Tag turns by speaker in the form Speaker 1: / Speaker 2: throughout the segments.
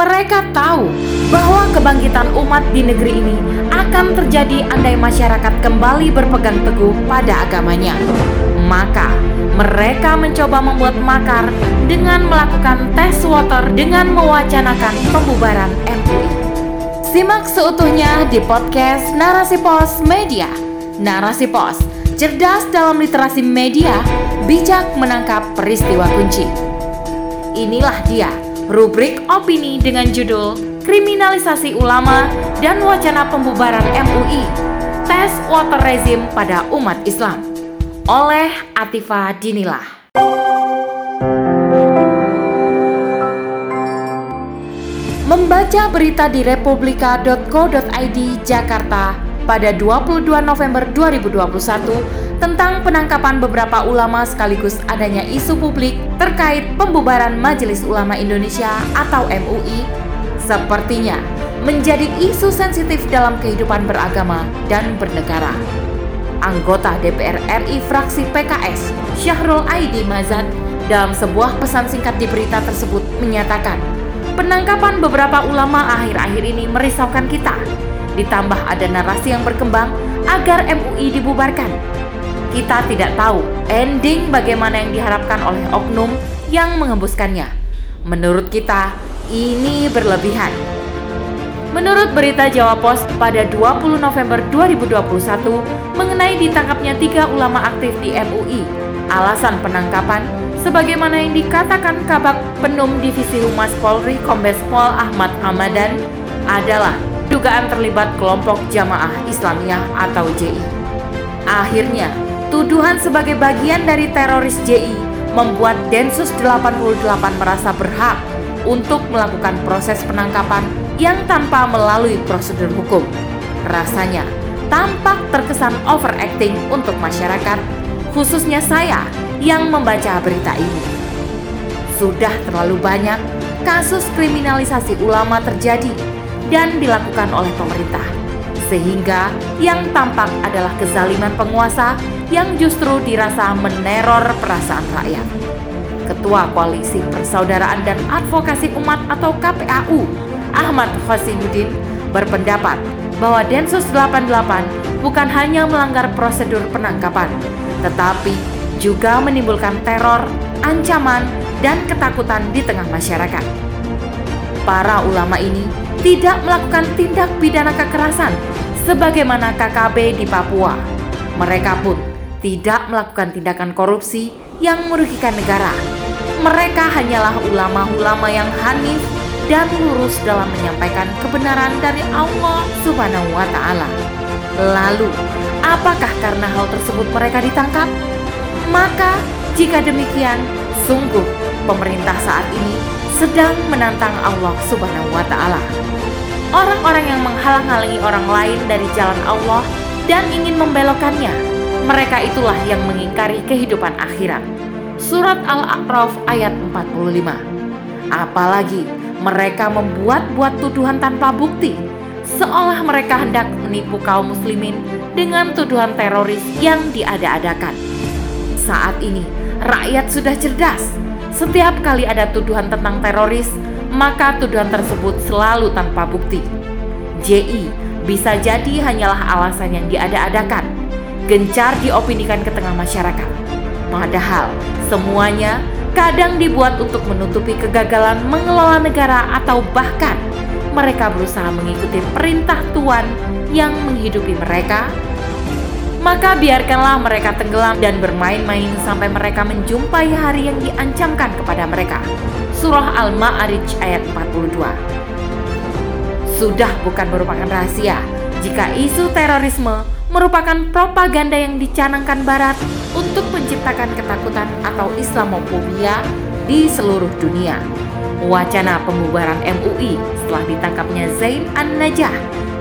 Speaker 1: Mereka tahu bahwa kebangkitan umat di negeri ini akan terjadi andai masyarakat kembali berpegang teguh pada agamanya. Maka, mereka mencoba membuat makar dengan melakukan tes water dengan mewacanakan pembubaran MUI. Simak seutuhnya di podcast Narasi Pos Media. Narasi Pos, cerdas dalam literasi media, bijak menangkap peristiwa kunci. Inilah dia rubrik opini dengan judul Kriminalisasi Ulama dan Wacana Pembubaran MUI Tes Water Rezim pada Umat Islam oleh Atifa Dinilah. Membaca berita di republika.co.id Jakarta pada 22 November 2021 tentang penangkapan beberapa ulama sekaligus adanya isu publik terkait pembubaran Majelis Ulama Indonesia atau MUI sepertinya menjadi isu sensitif dalam kehidupan beragama dan bernegara anggota DPR RI fraksi PKS, Syahrul Aidi Mazat, dalam sebuah pesan singkat di berita tersebut menyatakan, penangkapan beberapa ulama akhir-akhir ini merisaukan kita. Ditambah ada narasi yang berkembang agar MUI dibubarkan. Kita tidak tahu ending bagaimana yang diharapkan oleh oknum yang mengembuskannya. Menurut kita, ini berlebihan. Menurut berita Jawa Pos pada 20 November 2021 mengenai ditangkapnya tiga ulama aktif di MUI, alasan penangkapan sebagaimana yang dikatakan Kabak Penum Divisi Humas Polri Kombes Pol Ahmad Hamadan adalah dugaan terlibat kelompok Jamaah Islamiyah atau JI. Akhirnya, tuduhan sebagai bagian dari teroris JI membuat Densus 88 merasa berhak untuk melakukan proses penangkapan yang tanpa melalui prosedur hukum. Rasanya tampak terkesan overacting untuk masyarakat, khususnya saya yang membaca berita ini. Sudah terlalu banyak kasus kriminalisasi ulama terjadi dan dilakukan oleh pemerintah, sehingga yang tampak adalah kezaliman penguasa yang justru dirasa meneror perasaan rakyat. Ketua Koalisi Persaudaraan dan Advokasi Umat atau KPAU Ahmad Khosinuddin berpendapat bahwa Densus 88 bukan hanya melanggar prosedur penangkapan, tetapi juga menimbulkan teror, ancaman, dan ketakutan di tengah masyarakat. Para ulama ini tidak melakukan tindak pidana kekerasan sebagaimana KKB di Papua. Mereka pun tidak melakukan tindakan korupsi yang merugikan negara. Mereka hanyalah ulama-ulama yang hanif dan lurus dalam menyampaikan kebenaran dari Allah Subhanahu wa taala. Lalu, apakah karena hal tersebut mereka ditangkap? Maka, jika demikian, sungguh pemerintah saat ini sedang menantang Allah Subhanahu wa taala. Orang-orang yang menghalang-halangi orang lain dari jalan Allah dan ingin membelokkannya, mereka itulah yang mengingkari kehidupan akhirat. Surat Al-A'raf ayat 45. Apalagi mereka membuat-buat tuduhan tanpa bukti, seolah mereka hendak menipu kaum muslimin dengan tuduhan teroris yang diada-adakan. Saat ini, rakyat sudah cerdas. Setiap kali ada tuduhan tentang teroris, maka tuduhan tersebut selalu tanpa bukti. JI bisa jadi hanyalah alasan yang diada-adakan, gencar diopinikan ke tengah masyarakat. Padahal semuanya kadang dibuat untuk menutupi kegagalan mengelola negara atau bahkan mereka berusaha mengikuti perintah Tuhan yang menghidupi mereka, maka biarkanlah mereka tenggelam dan bermain-main sampai mereka menjumpai hari yang diancamkan kepada mereka. Surah Al-Ma'arij ayat 42 Sudah bukan merupakan rahasia jika isu terorisme merupakan propaganda yang dicanangkan Barat untuk menciptakan ketakutan atau Islamophobia di seluruh dunia. Wacana pembubaran MUI setelah ditangkapnya Zain An-Najah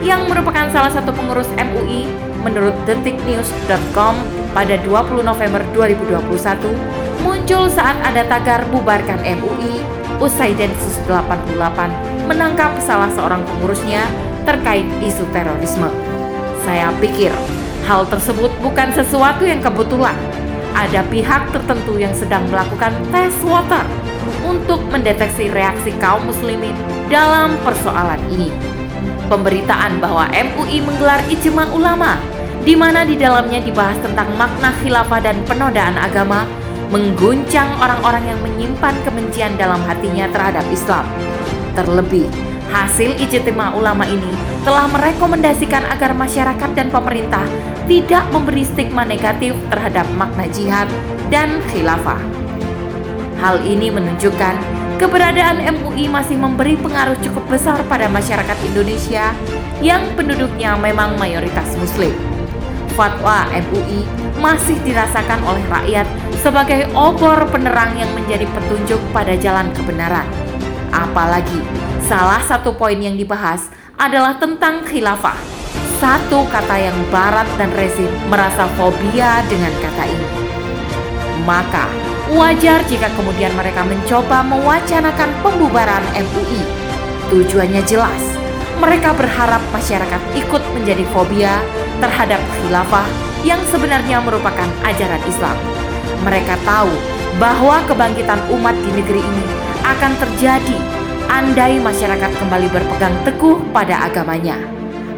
Speaker 1: yang merupakan salah satu pengurus MUI menurut detiknews.com pada 20 November 2021 muncul saat ada tagar bubarkan MUI usai Densus 88 menangkap salah seorang pengurusnya terkait isu terorisme. Saya pikir hal tersebut bukan sesuatu yang kebetulan. Ada pihak tertentu yang sedang melakukan tes water untuk mendeteksi reaksi kaum muslimin dalam persoalan ini. Pemberitaan bahwa MUI menggelar ijma ulama di mana di dalamnya dibahas tentang makna khilafah dan penodaan agama mengguncang orang-orang yang menyimpan kebencian dalam hatinya terhadap Islam. Terlebih, hasil ijtima ulama ini telah merekomendasikan agar masyarakat dan pemerintah tidak memberi stigma negatif terhadap makna jihad dan khilafah. Hal ini menunjukkan keberadaan MUI masih memberi pengaruh cukup besar pada masyarakat Indonesia yang penduduknya memang mayoritas muslim. Fatwa MUI masih dirasakan oleh rakyat sebagai obor penerang yang menjadi petunjuk pada jalan kebenaran. Apalagi salah satu poin yang dibahas adalah tentang khilafah. Satu kata yang barat dan rezim merasa fobia dengan kata ini. Maka Wajar jika kemudian mereka mencoba mewacanakan pembubaran MUI. Tujuannya jelas, mereka berharap masyarakat ikut menjadi fobia terhadap khilafah yang sebenarnya merupakan ajaran Islam. Mereka tahu bahwa kebangkitan umat di negeri ini akan terjadi andai masyarakat kembali berpegang teguh pada agamanya.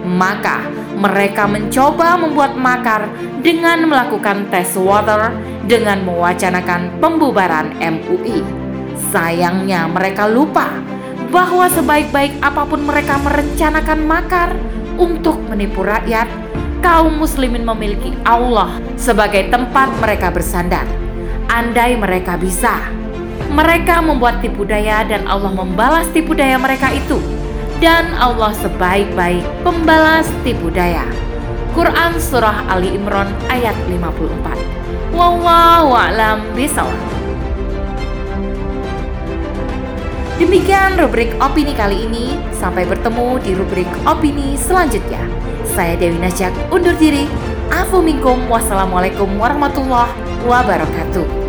Speaker 1: Maka mereka mencoba membuat makar dengan melakukan tes water dengan mewacanakan pembubaran MUI. Sayangnya mereka lupa bahwa sebaik-baik apa pun mereka merencanakan makar untuk menipu rakyat, kaum muslimin memiliki Allah sebagai tempat mereka bersandar. Andai mereka bisa, mereka membuat tipu daya dan Allah membalas tipu daya mereka itu. Dan Allah sebaik-baik pembalas tipu daya. Quran Surah Ali Imran ayat 54 Wallahu a'lam bisawab. Demikian rubrik opini kali ini. Sampai bertemu di rubrik opini selanjutnya. Saya Dewi Najak undur diri. Afu minkum. Wassalamualaikum warahmatullahi wabarakatuh.